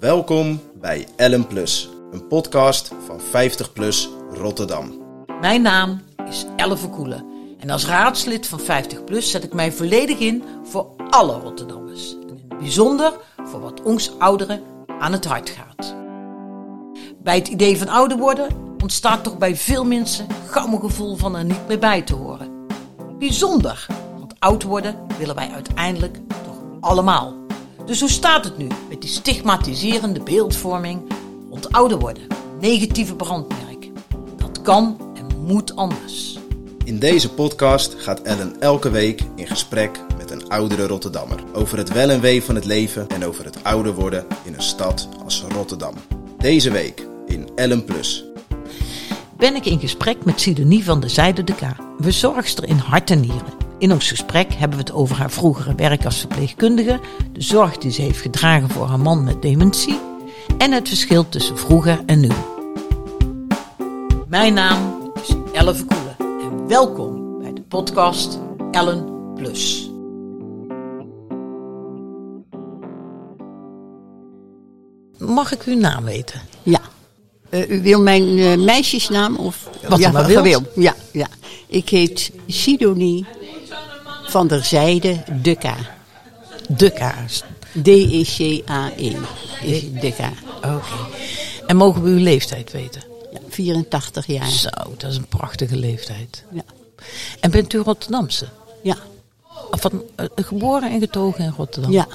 Welkom bij Ellen Plus, een podcast van 50 Plus Rotterdam. Mijn naam is Elle Verkoelen. En als raadslid van 50PLUS zet ik mij volledig in voor alle Rotterdammers. En in het bijzonder voor wat ons ouderen aan het hart gaat. Bij het idee van ouder worden ontstaat toch bij veel mensen gauw een gevoel van er niet meer bij te horen. Bijzonder, want oud worden willen wij uiteindelijk toch allemaal. Dus hoe staat het nu met die stigmatiserende beeldvorming rond ouder worden? Negatieve brandmerk. Dat kan en moet anders. In deze podcast gaat Ellen elke week in gesprek met een oudere Rotterdammer over het wel en wee van het leven en over het ouder worden in een stad als Rotterdam. Deze week in Ellen Plus. ben ik in gesprek met Sidonie van der Zijde de K, verzorgster in hart en nieren. In ons gesprek hebben we het over haar vroegere werk als verpleegkundige, de zorg die ze heeft gedragen voor haar man met dementie en het verschil tussen vroeger en nu. Mijn naam is Elle Verkoelen en welkom bij de podcast Ellen Plus. Mag ik uw naam weten? Ja. Eh, u wil mijn eh, meisjesnaam of? Wat u ja, maar wilt. wil. Ja, ja. Ik heet Sidonie van der Zijde Dukka. Kaars. D-E-C-A-E is Dukka. Oké. En mogen we uw leeftijd weten? Ja, 84 jaar. Zo, dat is een prachtige leeftijd. Ja. En bent u Rotterdamse? Ja. Van, eh, geboren en getogen in Rotterdam? Ja.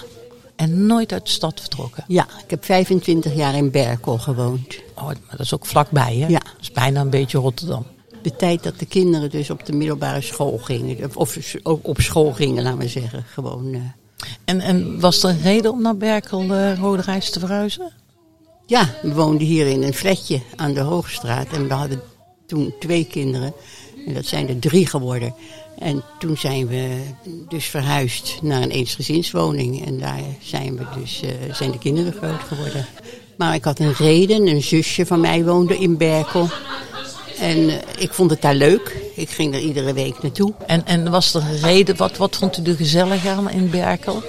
En nooit uit de stad vertrokken? ja, ik heb 25 jaar in Berkel gewoond. Oh, maar dat is ook vlakbij, hè? Ja. Dat is bijna een beetje Rotterdam. De tijd dat de kinderen dus op de middelbare school gingen. Of- op school gingen, laten we zeggen. Gewoon, eh, En, en was er een reden om naar Berkel uh, Rode Reis te verhuizen? Ja, we woonden hier in een flatje aan de Hoogstraat. En we hadden toen twee kinderen. En dat zijn er drie geworden. En toen zijn we dus verhuisd naar een eensgezinswoning. En daar zijn, we dus, eh, zijn de kinderen groot geworden. Maar ik had een reden. Een zusje van mij woonde in Berkel. En eh, ik vond het daar leuk. Ik ging er iedere week naartoe. En, en was er een reden, wat, wat vond u er gezellig aan in Berkel?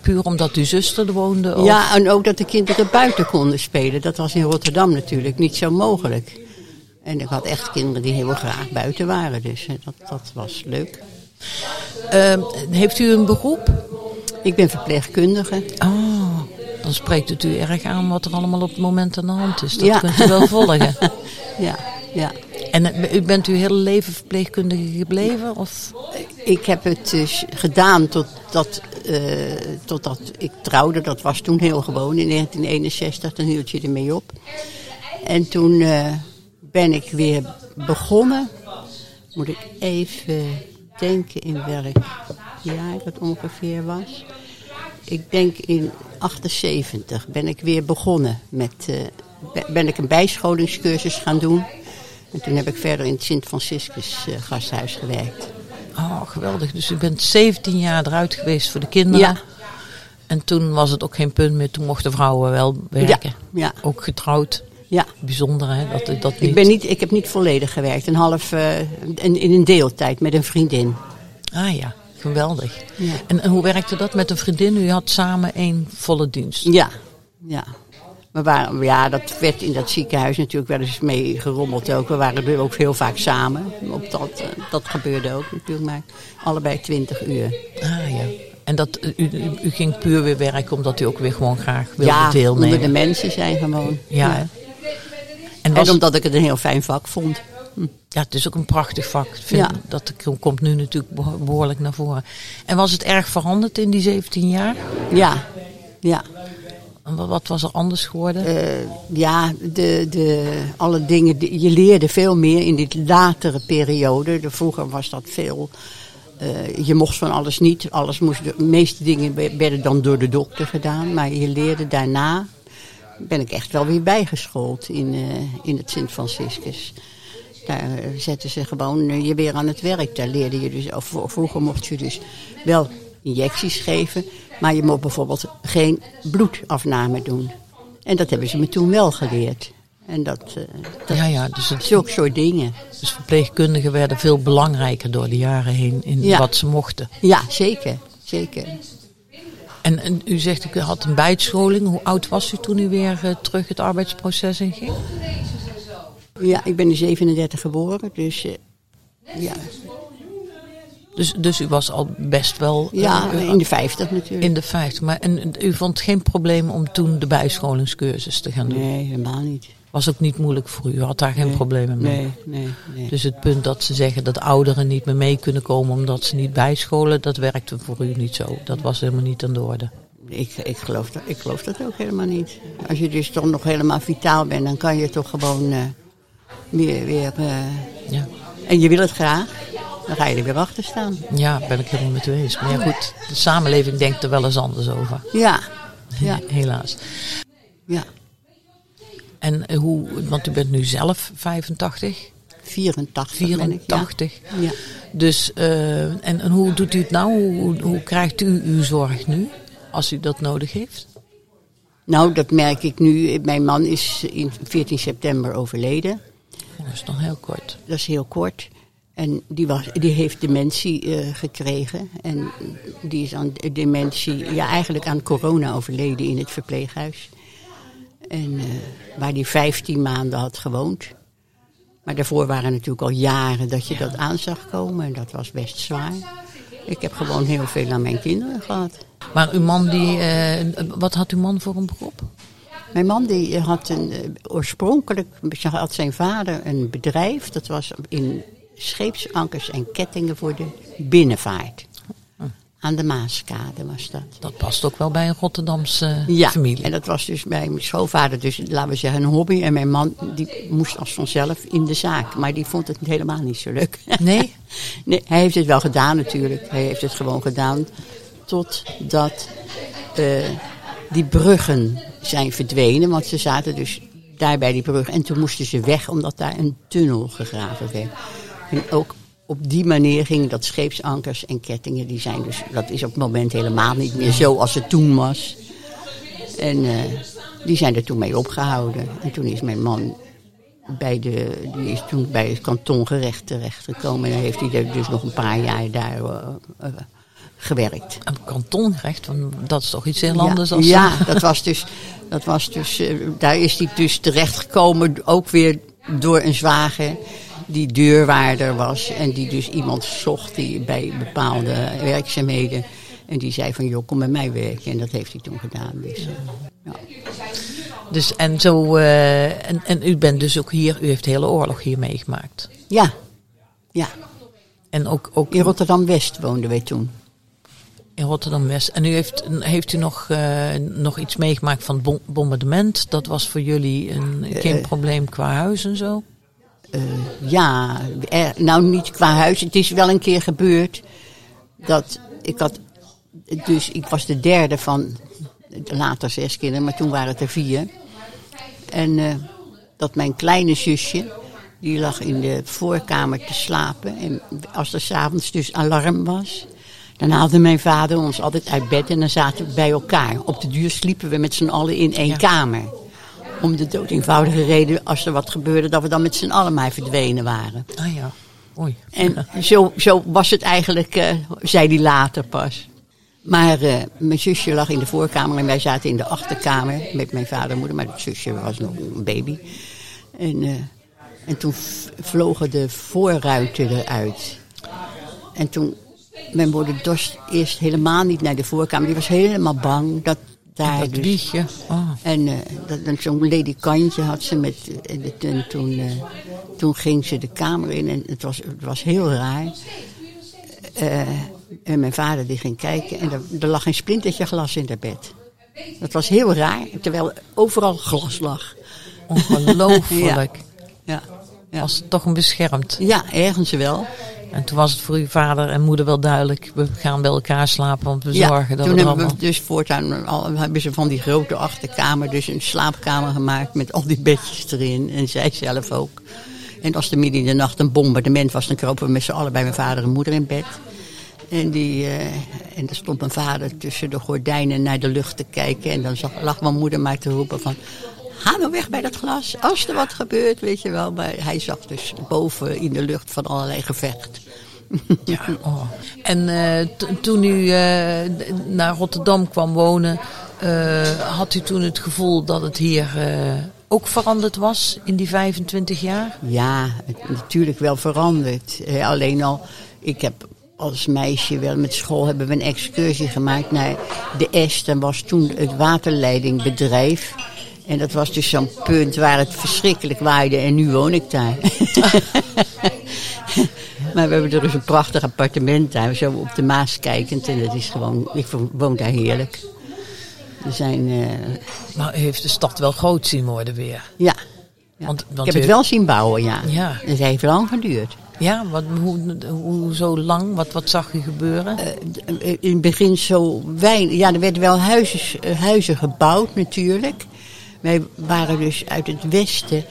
Puur omdat uw zuster er woonde? Of? Ja, en ook dat de kinderen buiten konden spelen. Dat was in Rotterdam natuurlijk niet zo mogelijk. En ik had echt kinderen die heel graag buiten waren. Dus eh, dat, dat was leuk. Eh, heeft u een beroep? Ik ben verpleegkundige. Oh, dan spreekt het u erg aan wat er allemaal op het moment aan de hand is. Dat Ja. kunt u wel volgen. Ja, ja. En eh, u bent uw hele leven verpleegkundige gebleven? Of? Ik heb het dus gedaan totdat, eh totdat ik trouwde. Dat was toen heel gewoon in 1961. Dan hield je ermee op. En toen eh, ben ik weer begonnen. Moet ik even denken in welk jaar dat ongeveer was. Ik denk in 78 ben ik weer begonnen met. be- ben ik een bijscholingscursus gaan doen. En toen heb ik verder in het Sint-Franciscus eh, gasthuis gewerkt. Oh, geweldig. Dus u bent 17 jaar eruit geweest voor de kinderen. Ja. En toen was het ook geen punt meer. Toen mochten vrouwen wel werken. ja. Ook getrouwd. Ja, Bijzonder hè, dat dat niet... ik, ben niet, ik heb niet volledig gewerkt. Een half, eh, in, in een deeltijd met een vriendin. Ah ja, geweldig. Ja. En, en hoe werkte dat met een vriendin? U had samen één volle dienst. Ja, ja. We waren, ja, dat werd in dat ziekenhuis natuurlijk wel eens mee gerommeld ook. We waren er ook heel vaak samen. Op dat, eh, dat gebeurde ook natuurlijk, maar allebei 20 uur. Ah ja. En dat, u, u, ging puur weer werken omdat u ook weer gewoon graag wilde ja, deelnemen. onder de mensen zijn gewoon. Ja, ja. En, was, En omdat ik het een heel fijn vak vond. ja, het is ook een prachtig vak. Vind Ja. Dat komt nu natuurlijk beho- behoorlijk naar voren. En was het erg veranderd in die 17 jaar? Ja, ja. Wat, was er anders geworden? Eh, ja, de, de, alle dingen, die- je leerde veel meer in die latere periode. De, vroeger was dat veel, eh, je mocht van alles niet. Alles moest, de meeste dingen we- werden dan door de dokter gedaan. Maar je leerde daarna, ben ik echt wel weer bijgeschoold in, eh, in het Sint-Franciscus. Daar zetten ze gewoon je weer aan het werk. Daar leerde je dus, of vroeger mocht je dus wel injecties geven, maar je mocht bijvoorbeeld geen bloedafname doen. En dat hebben ze me toen wel geleerd. En dat, dat ja, ja, dus, het, zulke soort dingen. dus verpleegkundigen werden veel belangrijker door de jaren heen in Ja. wat ze mochten. Ja, zeker. zeker. En, en u zegt, ik had een bijscholing. Hoe oud was u toen u weer eh, terug het arbeidsproces in ging? Ja, ik ben in 37 geboren, dus eh, ja, Dus, dus u was al best wel eh, ja eh, in de 50 natuurlijk. in de 50. Maar en, u vond geen probleem om toen de bijscholingscursus te gaan doen? Nee, helemaal niet. Was ook niet moeilijk voor u? U had daar geen problemen mee? Nee, nee, nee. Dus het punt dat ze zeggen dat ouderen niet meer mee kunnen komen omdat ze niet bijscholen, dat werkte voor u niet zo. Dat was helemaal niet aan de orde. Ik, ik, geloof dat, ik geloof dat ook helemaal niet. Als je dus toch nog helemaal vitaal bent, dan kan je toch gewoon eh, weer... weer eh, Ja. en je wil het graag, dan ga je er weer achter staan. ja, ben ik helemaal met u eens. Maar ja, goed, de samenleving denkt er wel eens anders over. Ja, ja, Helaas. ja. En eh, hoe, want u bent nu zelf 85, 84 ben ik, ja. 84. Ja. Dus, eh, en, en hoe doet u het nou? Hoe, hoe krijgt u uw zorg nu, als u dat nodig heeft? Nou, dat merk ik nu. Mijn man is in 14 september overleden. Dat is nog heel kort. Dat is heel kort. En die, was, die heeft dementie eh, gekregen. En die is aan dementie, ja, eigenlijk aan corona overleden in het verpleeghuis. En eh, waar die 15 maanden had gewoond. Maar daarvoor waren natuurlijk al jaren dat je dat aan zag komen. En dat was best zwaar. Ik heb gewoon heel veel aan mijn kinderen gehad. Maar uw man, die, eh, wat had uw man voor een beroep? Mijn man die had een, oorspronkelijk had zijn vader een bedrijf. Dat was in scheepsankers en kettingen voor de binnenvaart. Aan de Maaskade was dat. Dat past ook wel bij een Rotterdamse Ja, familie. en dat was dus bij mijn schoonvader, dus laten we zeggen een hobby. En mijn man die moest als vanzelf in de zaak. Maar die vond het helemaal niet zo leuk. Nee? Nee, hij heeft het wel gedaan natuurlijk. Hij heeft het gewoon gedaan totdat eh, die bruggen zijn verdwenen. Want ze zaten dus daar bij die brug. En toen moesten ze weg omdat daar een tunnel gegraven werd. En ook op die manier gingen dat scheepsankers en kettingen. Die zijn dus, dat is op het moment helemaal niet meer zo als het toen was. En eh, die zijn er toen mee opgehouden. En toen is mijn man bij, de, die is toen bij het kantongerecht terechtgekomen. En dan heeft hij dus nog een paar jaar daar eh, eh, gewerkt. Een kantongerecht, dat is toch iets heel anders als... ja, dat was dus, dat was dus daar is hij dus terechtgekomen, ook weer door een zwager die deurwaarder was. En die dus iemand zocht die bij bepaalde werkzaamheden. En die zei van, joh, kom bij mij werken. En dat heeft hij toen gedaan. Dus, eh, ja. Dus en zo, eh, en, en u bent dus ook hier, u heeft de hele oorlog hier meegemaakt. ja, ja. En ook, ook In Rotterdam-West woonden wij toen. in Rotterdam-West. En u heeft, heeft u nog, eh, nog iets meegemaakt van het bombardement? Dat was voor jullie een, geen probleem qua huis en zo? Eh, ja, er- nou niet qua huis. Het is wel een keer gebeurd dat ik had. Dus ik was de derde van later zes kinderen, maar toen waren het er vier. En eh, dat mijn kleine zusje, die lag in de voorkamer te slapen. En als er s'avonds dus alarm was, dan haalde mijn vader ons altijd uit bed en dan zaten we bij elkaar. Op de duur sliepen we met z'n allen in één Ja. kamer. Om de dood eenvoudige reden, als er wat gebeurde, dat we dan met z'n allen maar verdwenen waren. Ah ja, oei. En zo, zo was het eigenlijk, eh, zei hij later pas. Maar eh, mijn zusje lag in de voorkamer en wij zaten in de achterkamer met mijn vader en moeder. Maar het zusje was nog een baby. En, eh, en toen vlogen de voorruiten eruit. En toen, mijn moeder dorst eerst helemaal niet naar de voorkamer. Die was helemaal bang dat daar Dat dus... wiegje. Oh. En eh, dat, zo'n ledikantje had ze met. En, de- en toen, eh, toen ging ze de kamer in en het was, het was heel raar. Eh, en mijn vader die ging kijken en er, er lag een splintertje glas in haar bed. Dat was heel raar, terwijl overal glas lag. Ongelooflijk. Ja, ja. Was het toch een beschermd. ja ergens wel. En toen was het voor uw vader en moeder wel duidelijk. We gaan bij elkaar slapen, want we Ja, zorgen dat toen we er hebben allemaal... we dus voortaan al, hebben ze van die grote achterkamer dus een slaapkamer gemaakt met al die bedjes erin. En zij zelf ook. En als er midden in de nacht een bombardement was, dan kropen we met z'n allen bij mijn vader en moeder in bed. En, die, eh, en er stond mijn vader tussen de gordijnen naar de lucht te kijken. En dan zag, lag mijn moeder maar te roepen van... Ga nou weg bij dat glas, als er wat gebeurt, weet je wel. Maar hij zag dus boven in de lucht van allerlei gevecht. Ja, oh. En eh, toen u eh, naar Rotterdam kwam wonen, eh, had u toen het gevoel dat het hier ook veranderd was in die 25 jaar? Ja, het, natuurlijk wel veranderd. Alleen al, ik heb als meisje wel met school hebben we een excursie gemaakt naar de Est. En was toen het waterleidingbedrijf. En dat was dus zo'n punt waar het verschrikkelijk waaide en nu woon ik daar. maar we hebben er dus een prachtig appartement daar, zo op de Maas kijkend. En dat is gewoon, ik woon daar heerlijk. Er zijn, eh, Maar u heeft de stad wel groot zien worden weer. ja. ja. Want- want ik heb u- het wel zien bouwen, ja. Ja. Het heeft lang geduurd. Ja, wat, hoe, hoe zo lang? Wat, wat zag u gebeuren? in het begin zo weinig. Ja, er werden wel huizen, eh, huizen gebouwd natuurlijk. Wij waren dus uit het westen.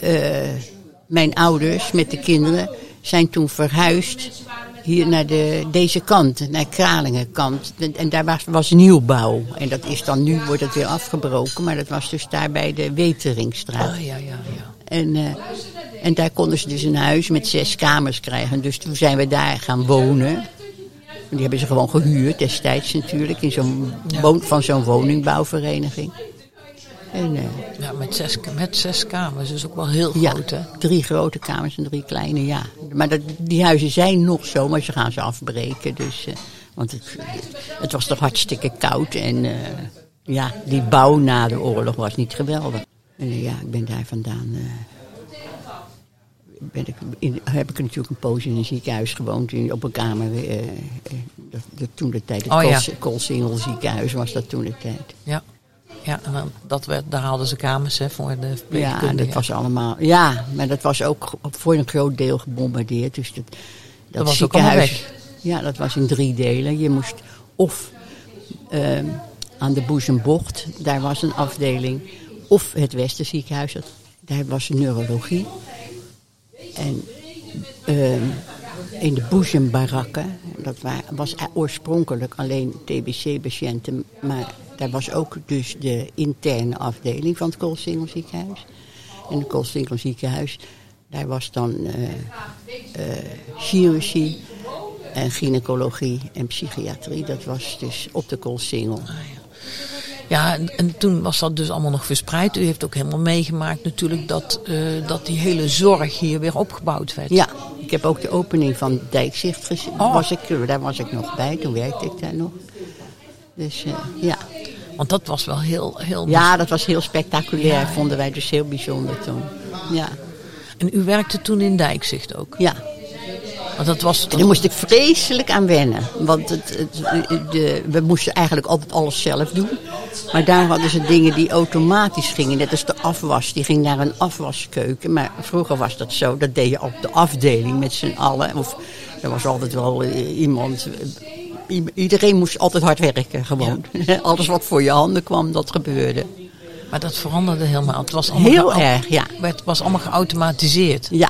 eh, mijn ouders met de kinderen zijn toen verhuisd hier naar de, deze kant, naar Kralingenkant. En, en daar was, was nieuwbouw. En dat is dan nu, wordt het weer afgebroken. Maar dat was dus daar bij de Weteringstraat. Ah, ja, ja, ja. En, eh, en daar konden ze dus een huis met zes kamers krijgen. Dus toen zijn we daar gaan wonen. Die hebben ze gewoon gehuurd destijds natuurlijk. In zo'n van zo'n woningbouwvereniging. En, eh, ja met, zes, met zes kamers, dus ook wel heel ja, groot, hè? drie grote kamers en drie kleine, ja. Maar dat, die huizen zijn nog zo, maar ze gaan ze afbreken. Dus, eh, want het, het was toch hartstikke koud. En eh, ja, die bouw na de oorlog was niet geweldig. En ja, ik ben daar vandaan... ben ik in, heb ik natuurlijk een poos in een ziekenhuis gewoond, in, op een kamer. dat, dat toen de tijd, het Oh, ja. Kools- Koolsingel ziekenhuis was dat toen de tijd. Ja. Ja, en dan, dat werd, daar haalden ze kamers hè, voor de Ja, dat was allemaal. Ja, maar dat was ook voor een groot deel gebombardeerd. Dus dat, dat, was ook allemaal ziekenhuis. Ja, dat was in drie delen. Je moest of ehm, aan de Boezembocht, daar was een afdeling. Of het Westerziekenhuis, dat- daar was neurologie. En ehm, in de Boezembarakken, dat wa- was oorspronkelijk alleen TBC-patiënten. Maar daar was ook dus de interne afdeling van het Koolsingel ziekenhuis. En het Koolsingel ziekenhuis, daar was dan eh, eh, chirurgie en gynaecologie en psychiatrie. Dat was dus op de Koolsingel. Ja, en, en toen was dat dus allemaal nog verspreid. U heeft ook helemaal meegemaakt natuurlijk dat, eh, dat die hele zorg hier weer opgebouwd werd. Ja, ik heb ook de opening van Dijkzicht gezien. Oh. Was ik, daar was ik nog bij, toen werkte ik daar nog. Dus ja. Want dat was wel heel... heel ja, dat was heel spectaculair. Vonden wij dus heel bijzonder toen. Ja, En u werkte toen in Dijkzicht ook. ja. Want dat was... En daar moest ik vreselijk aan wennen. Want het, het, de, we moesten eigenlijk altijd alles zelf doen. Maar daar hadden ze dingen die automatisch gingen. Net als de afwas, die ging naar een afwaskeuken. Maar vroeger was dat zo, dat deed je op de afdeling met z'n allen. Of er was altijd wel eh, iemand... Iedereen moest altijd hard werken, gewoon. Alles wat voor je handen kwam, dat gebeurde. Maar dat veranderde helemaal. Het was allemaal Heel erg, ja. Het was allemaal geautomatiseerd. Ja,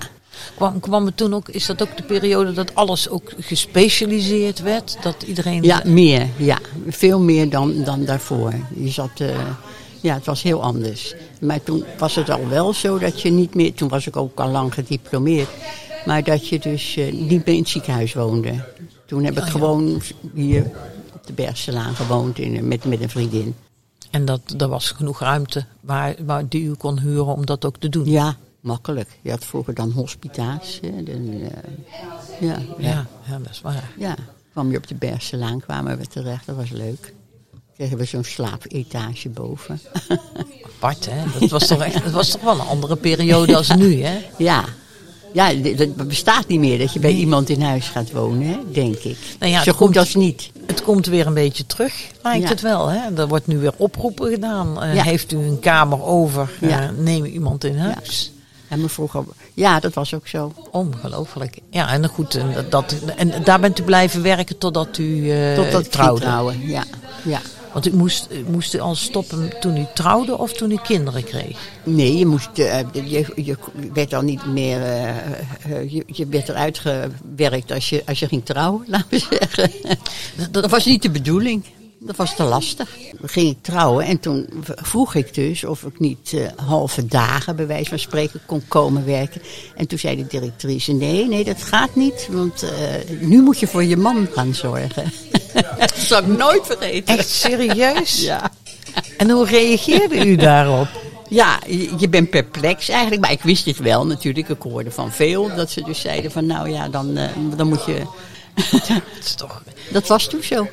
Kwam, kwam het toen ook, is dat ook de periode dat alles ook gespecialiseerd werd? Dat iedereen... ja meer. Ja. Veel meer dan, dan daarvoor. Je zat... eh, ja, het was heel anders. Maar toen was het al wel zo dat je niet meer... Toen was ik ook al lang gediplomeerd. Maar dat je dus eh, niet meer in het ziekenhuis woonde. Toen heb ik Oh, ja. gewoon hier op de Bergselaan gewoond in, met, met een vriendin. En dat, er was genoeg ruimte waar, waar die u kon huren om dat ook te doen. Ja, makkelijk. Je had vroeger dan hospita's. Hè, dan, eh, ja, ja. ja, ja, dat is waar. Ja, kwam je op de Bergselaan, kwamen we terecht. Dat was leuk. Kregen we zo'n slaapetage boven. Apart, hè? Dat was toch, echt, dat was toch wel een andere periode als nu, hè? ja. Ja, dat bestaat niet meer dat je bij iemand in huis gaat wonen, hè, denk ik. Nou ja, Zo het goed komt- als niet. Het komt weer een beetje terug, lijkt Ja. het wel. Hè? Er wordt nu weer oproepen gedaan. Eh, Ja. Heeft u een kamer over, Ja. neem iemand in huis. En me vroeger, ja, dat was ook zo. Ongelooflijk. Ja, en goed, en, dat, en daar bent u blijven werken totdat u eh, Totdat trouwde. trouwen, ja. ja. Want u moest, u moest al stoppen toen u trouwde of toen u kinderen kreeg? Nee, je, moest, eh, je, je werd dan niet meer. eh, eh, je, je werd eruit gewerkt als je, als je ging trouwen, laten we zeggen. Dat, Dat was niet de bedoeling. Dat was te lastig. Dan ging ik trouwen en toen vroeg ik dus of ik niet uh, halve dagen, bij wijze van spreken, kon komen werken. En toen zei de directrice: Nee, nee, dat gaat niet, want uh, nu moet je voor je man gaan zorgen. dat zal ik nooit vergeten. Echt serieus? Ja. En hoe reageerde u daarop? Ja, je bent perplex eigenlijk. Maar ik wist dit wel natuurlijk. Ik hoorde van veel dat ze dus zeiden van nou ja, dan, uh, dan moet je... dat, is toch... dat was toen zo.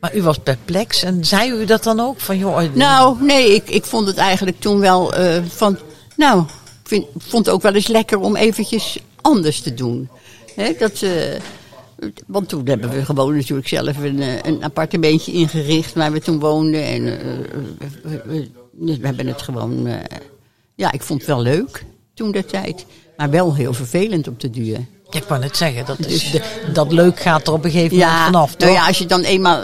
Maar u was perplex en zei u dat dan ook? Van, joh, nou, nee, ik, ik vond het eigenlijk toen wel uh, van... Nou, ik vond het ook wel eens lekker om eventjes anders te doen. Dat... Uh, want toen hebben we gewoon natuurlijk zelf een, een appartementje ingericht waar we toen woonden. En uh, we, we, hebben het gewoon. Ja, ik vond het wel leuk toen de tijd. Maar wel heel vervelend op de duur. Ik wou net zeggen, dat, is de, dat leuk gaat er op een gegeven moment ja, vanaf. Toch? Nou ja, als je dan eenmaal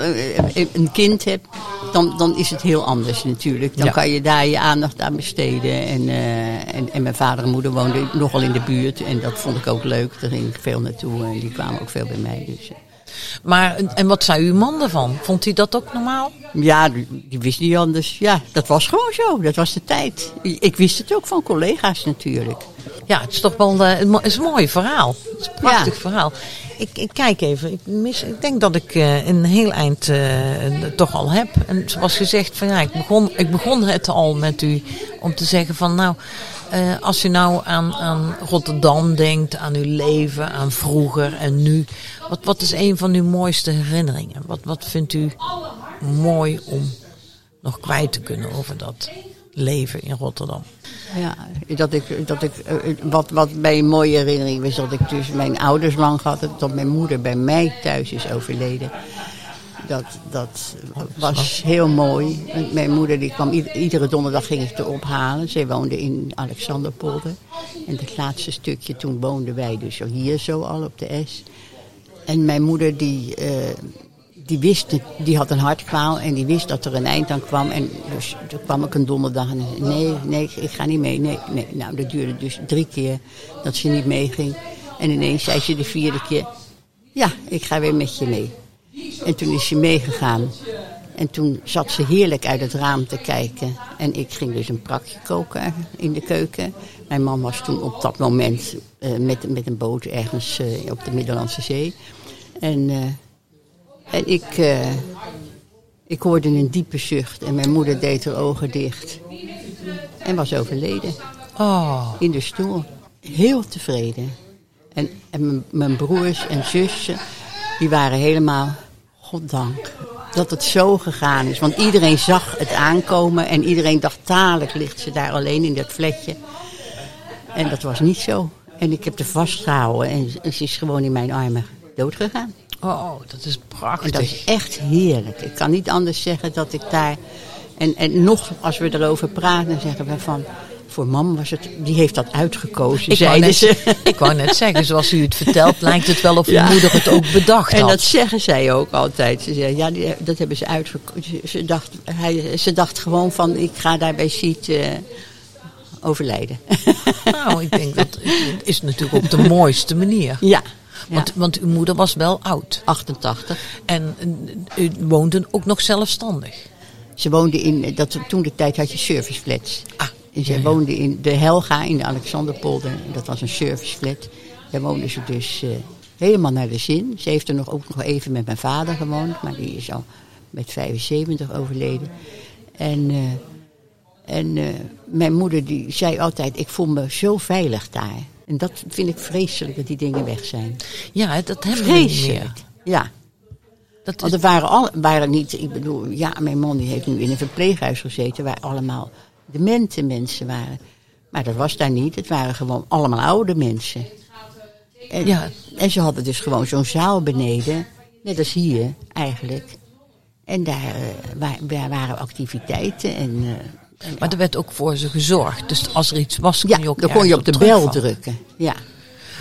een kind hebt, dan, dan is het heel anders natuurlijk. Dan ja. kan je daar je aandacht aan besteden. En, uh, en, en, mijn vader en moeder woonden nogal in de buurt. En dat vond ik ook leuk. Daar ging ik veel naartoe. En die kwamen ook veel bij mij. Dus, uh. Maar, en wat zei uw man ervan? Vond hij dat ook normaal? Ja, die, die wist niet anders. Ja, dat was gewoon zo. Dat was de tijd. Ik wist het ook van collega's natuurlijk. Ja, het is toch wel uh, het is een mooi verhaal. Het is een prachtig ja. verhaal. Ik, ik, kijk even. Ik, mis, ik denk dat ik uh, een heel eind uh, toch al heb. En zoals gezegd, van, ja, ik, begon, ik begon het al met u om te zeggen van nou, als u nou aan, aan Rotterdam denkt, aan uw leven, aan vroeger en nu. Wat, wat is een van uw mooiste herinneringen? Wat, wat vindt u mooi om nog kwijt te kunnen over dat leven in Rotterdam? Ja, dat ik, dat ik, wat, wat mij een mooie herinnering was dat ik dus mijn ouders lang heb, dat mijn moeder bij mij thuis is overleden. Dat, dat was heel mooi. Mijn moeder die kwam iedere donderdag ging ik te ophalen. Zij woonde in Alexanderpolder. En het laatste stukje toen woonden wij dus hier zo al op de S. En mijn moeder die, uh, die wist, die had een hartkwaal en die wist dat er een eind aan kwam. En dus toen kwam ik een donderdag en nee, nee, ik ga niet mee. Nee, nee. Nou, dat duurde dus drie keer dat ze niet meeging. En ineens zei ze de vierde keer, ja, ik ga weer met je mee. En toen is ze meegegaan. En toen zat ze heerlijk uit het raam te kijken. En ik ging dus een prakje koken in de keuken. Mijn man was toen op dat moment uh, met, met een boot ergens uh, op de Middellandse Zee. En, uh, en ik, ik hoorde een diepe zucht. En mijn moeder deed haar ogen dicht. En was overleden. Oh. In de stoel. Heel tevreden. En, en mijn broers en zussen, die waren helemaal, goddank, dat het zo gegaan is. Want iedereen zag het aankomen en iedereen dacht, talig ligt ze daar alleen in dat fletje. En dat was niet zo. En ik heb haar vastgehouden en ze is gewoon in mijn armen doodgegaan. Oh, dat is prachtig. En dat is echt heerlijk. Ik kan niet anders zeggen dat ik daar... En, en nog, als we erover praten, zeggen we van... Voor mam was het, die heeft dat uitgekozen, ik zeiden net, ze. Ik wou net zeggen, zoals u het vertelt, lijkt het wel of uw ja. moeder het ook bedacht en had. En dat zeggen zij ook altijd. Ze zei, ja, die, dat hebben ze uitgekozen. Ze dacht, hij, ze dacht gewoon van, ik ga daar bij Siet uh, overlijden. Nou, ik denk dat het is natuurlijk op de mooiste manier. Ja. Want, want uw moeder was wel oud. 88. En u woonde ook nog zelfstandig. Ze woonde in, dat, toen de tijd had je serviceflats. Ah. En zij Ja, ja. woonde in de Helga in de Alexanderpolder. Dat was een serviceflat. Daar woonde ze dus uh, helemaal naar de zin. Ze heeft er nog ook nog even met mijn vader gewoond. Maar die is al met 75 overleden. En, uh, en uh, mijn moeder die zei altijd, ik voel me zo veilig daar. En dat vind ik vreselijk dat die dingen weg zijn. Ja, dat hebben we niet Vreselijk. meer. Ja, Dat want er waren, al, waren niet, ik bedoel, ja, mijn man die heeft nu in een verpleeghuis gezeten waar allemaal demente mensen waren. Maar dat was daar niet, het waren gewoon allemaal oude mensen. En, Ja. en ze hadden dus gewoon zo'n zaal beneden, net als hier eigenlijk. En daar, eh, wa- daar waren activiteiten en... eh, maar er werd ook voor ze gezorgd. Dus als er iets was, kon je ook dan kon je op de bel drukken. Ja.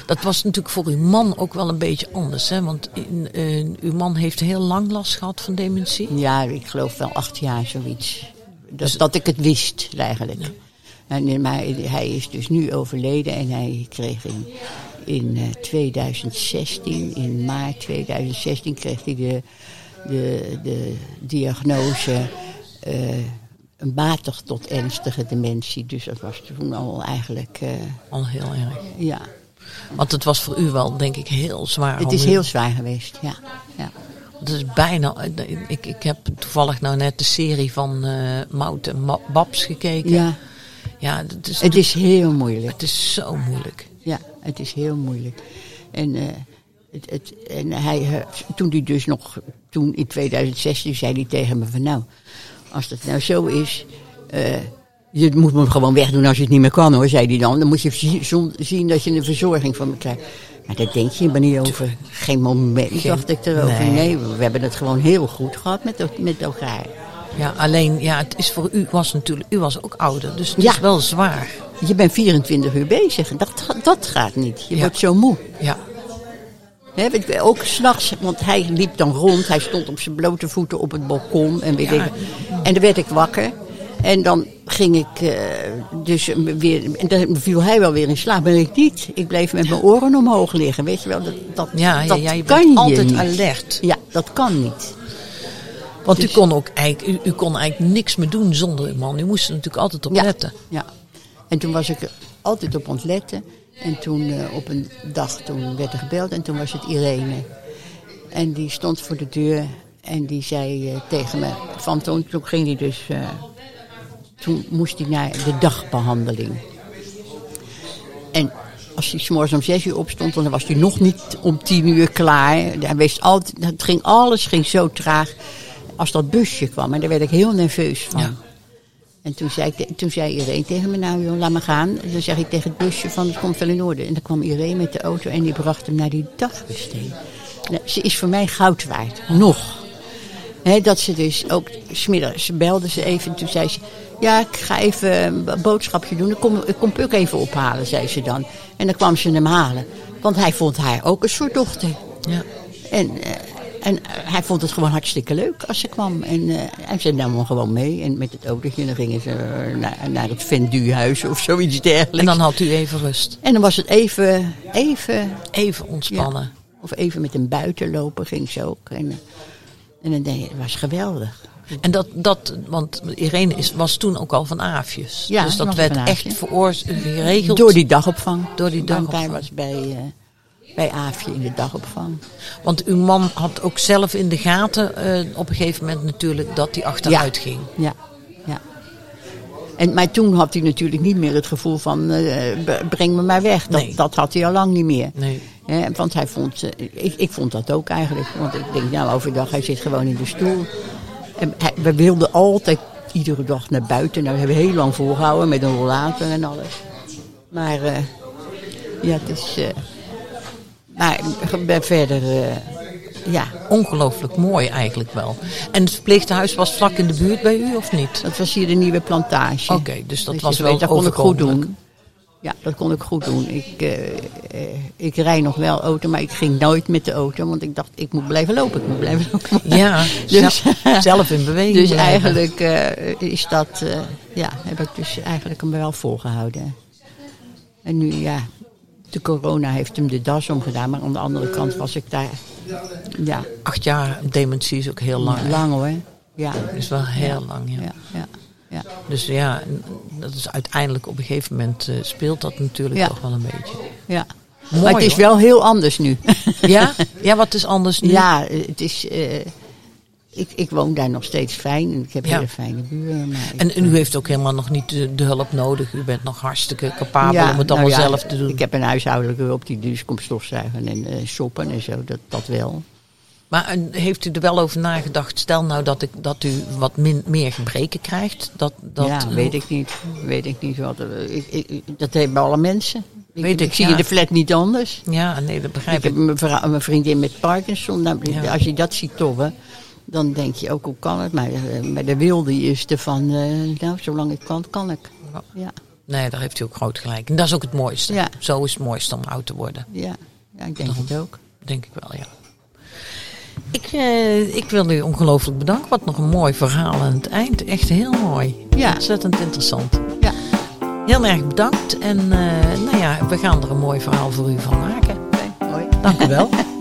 Dat was natuurlijk voor uw man ook wel een beetje anders. Hè? Want in, eh, uw man heeft heel lang last gehad van dementie. Ja, ik geloof wel acht jaar zoiets. Dat, dat ik het wist eigenlijk. En, eh, maar hij is dus nu overleden en hij kreeg in, in eh, 2016, in maart 2016, kreeg hij de, de, de diagnose eh, een matig tot ernstige dementie. Dus dat was toen al eigenlijk, eh, Al heel erg. ja. Want het was voor u wel, denk ik, heel zwaar. Het is u- heel zwaar geweest, ja. ja. Het is bijna. Ik, ik heb toevallig nou net de serie van eh Mout en Ma- Babs gekeken. Ja, Ja, het is, het is heel moeilijk. het is zo moeilijk. Ja, het is heel moeilijk. En, eh, het, het, en hij, toen hij dus nog, toen in 2016 zei hij tegen me van nou, als dat nou zo is, eh, je moet me gewoon wegdoen als je het niet meer kan hoor, zei hij dan. Dan moet je zien dat je een verzorging van me krijgt. Maar daar denk je maar niet over. Geen moment Geen- dacht ik erover. nee. Nee. we hebben het gewoon heel goed gehad met, met elkaar. Ja, alleen, ja, het is voor u was natuurlijk, u was ook ouder, dus het Ja. is wel zwaar. Je bent 24 uur bezig. en Dat, dat gaat niet. Je Ja. wordt zo moe. Ja, Je, ook s'nachts, want hij liep dan rond. Hij stond op zijn blote voeten op het balkon. En, weet Ja. ik, en dan werd ik wakker. En dan ging ik eh, dus weer... En dan viel hij wel weer in slaap. Maar ik niet. Ik bleef met mijn oren omhoog liggen. Weet je wel, dat, dat, ja, dat ja je kan je altijd niet. alert. Ja, dat kan niet. Want Dus- u kon ook eigenlijk, u, u kon eigenlijk niks meer doen zonder uw man. U moest er natuurlijk altijd op Ja. letten. Ja. En toen was ik er altijd op ontletten. En toen eh, op een dag toen werd er gebeld en toen was het Irene. En die stond voor de deur en die zei eh, tegen me... Van toen, toen ging hij dus... eh, toen moest hij naar de dagbehandeling. En als hij s'morgens om zes uur opstond, dan was hij nog niet om tien uur klaar. Hij wist altijd, het ging, alles ging zo traag als dat busje kwam. En daar werd ik heel nerveus van. En toen zei, ik, toen zei Irene tegen me, nou joh, laat me gaan. En dan zeg ik tegen het busje van, het komt wel in orde. En dan kwam Irene met de auto en die bracht hem naar die dagbesteding. Nou, ze is voor mij goud waard, nog. Dat ze dus ook, smiddags belde ze even en toen zei ze... Ja, ik ga even een boodschapje doen. Ik kom, ik kom Puk even ophalen, zei ze dan. En dan kwam ze hem halen. Want hij vond haar ook een soort dochter. Ja. En, eh, en eh, hij vond het gewoon hartstikke leuk als ze kwam. En hij zei nam gewoon mee. En met het autootje dan gingen ze eh, naar, naar het Venduhuis of zoiets dergelijks. En dan had u even rust. En dan was het even, even, Even ontspannen. of even met een buiten lopen ging ze ook. En, eh, en dan denk je, het was geweldig. En dat, dat want Irene is, was toen ook al van Aafjes. Ja, dus ze dat werd echt veroors- geregeld. Door die dagopvang. Door die Want hij dagopvang. was bij, bij Aafje in de dagopvang. Want uw man had ook zelf in de gaten eh, op een gegeven moment natuurlijk dat hij achteruit ging. Ja, ja. En, maar toen had hij natuurlijk niet meer het gevoel van eh, breng me maar weg. Dat, Nee. dat had hij al lang niet meer. Nee. Want hij vond, ik, ik vond dat ook eigenlijk. Want ik denk, nou overdag, hij zit gewoon in de stoel. En hij, we wilden altijd iedere dag naar buiten. Nou, dat hebben we heel lang volgehouden met een rollator en alles. Maar eh, ja, het is... maar ik ben verder, eh, ja, Ongelooflijk mooi eigenlijk wel. En het verpleeghuis was vlak in de buurt bij u of niet? dat was hier de nieuwe plantage. Oké, dus dat Dus was wel weet, dat kon ik goed doen. Ja, dat kon ik goed doen. Ik, eh, ik rij nog wel auto, maar ik ging nooit met de auto. Want ik dacht, ik moet blijven lopen. Ik moet blijven lopen. Ja, Dus- zelf, in beweging Dus blijven. eigenlijk is dat, ja, heb ik dus eigenlijk hem wel volgehouden. En nu, ja, de corona heeft hem de das omgedaan. Maar aan de andere kant was ik daar, ja, Acht jaar dementie is ook heel lang. lang hoor. Ja, is wel heel lang, ja. ja, ja. Dus ja, dat is uiteindelijk op een gegeven moment eh, speelt dat natuurlijk toch wel een beetje. ja. Mooi, maar het is hoor. wel heel anders nu. Ja? Ja, wat is anders nu? Ja, het is. eh, ik, ik woon daar nog steeds fijn en ik heb Ja. hele fijne buren. Maar ik- En, en u heeft ook helemaal nog niet de, de hulp nodig. U bent nog hartstikke capabel om het nou allemaal ja, zelf te doen. Ik heb een huishoudelijke hulp die dus komt stofzuigen en eh soppen en zo, dat, dat wel. Maar heeft u er wel over nagedacht? Stel nou dat, ik, dat u wat min, meer gebreken krijgt. Dat, dat, ja, weet ik niet. Weet ik niet wat. er- Ik, ik, dat hebben alle mensen. Ik, Weet ik, ik zie ja. in de flat niet anders. Ja, nee, dat begrijp Ik ik. heb mijn, vriendin met Parkinson. Nou, Ja. Als je dat ziet tobben, dan denk je ook hoe kan het. Maar, eh, maar de wilde is er van, eh, nou, zolang ik kan, kan ik. Ja, Nee, daar heeft u ook groot gelijk. En dat is ook het mooiste. Ja. Zo is het mooiste om oud te worden. ja, ja ik denk het ook. Denk ik wel, ja. Ik, eh, ik wil u ongelooflijk bedanken. Wat nog een mooi verhaal aan het eind. Echt heel mooi. Ja. Ontzettend interessant. Ja. Heel erg bedankt. En eh, nou ja, we gaan er een mooi verhaal voor u van maken. Mooi. Dank u wel.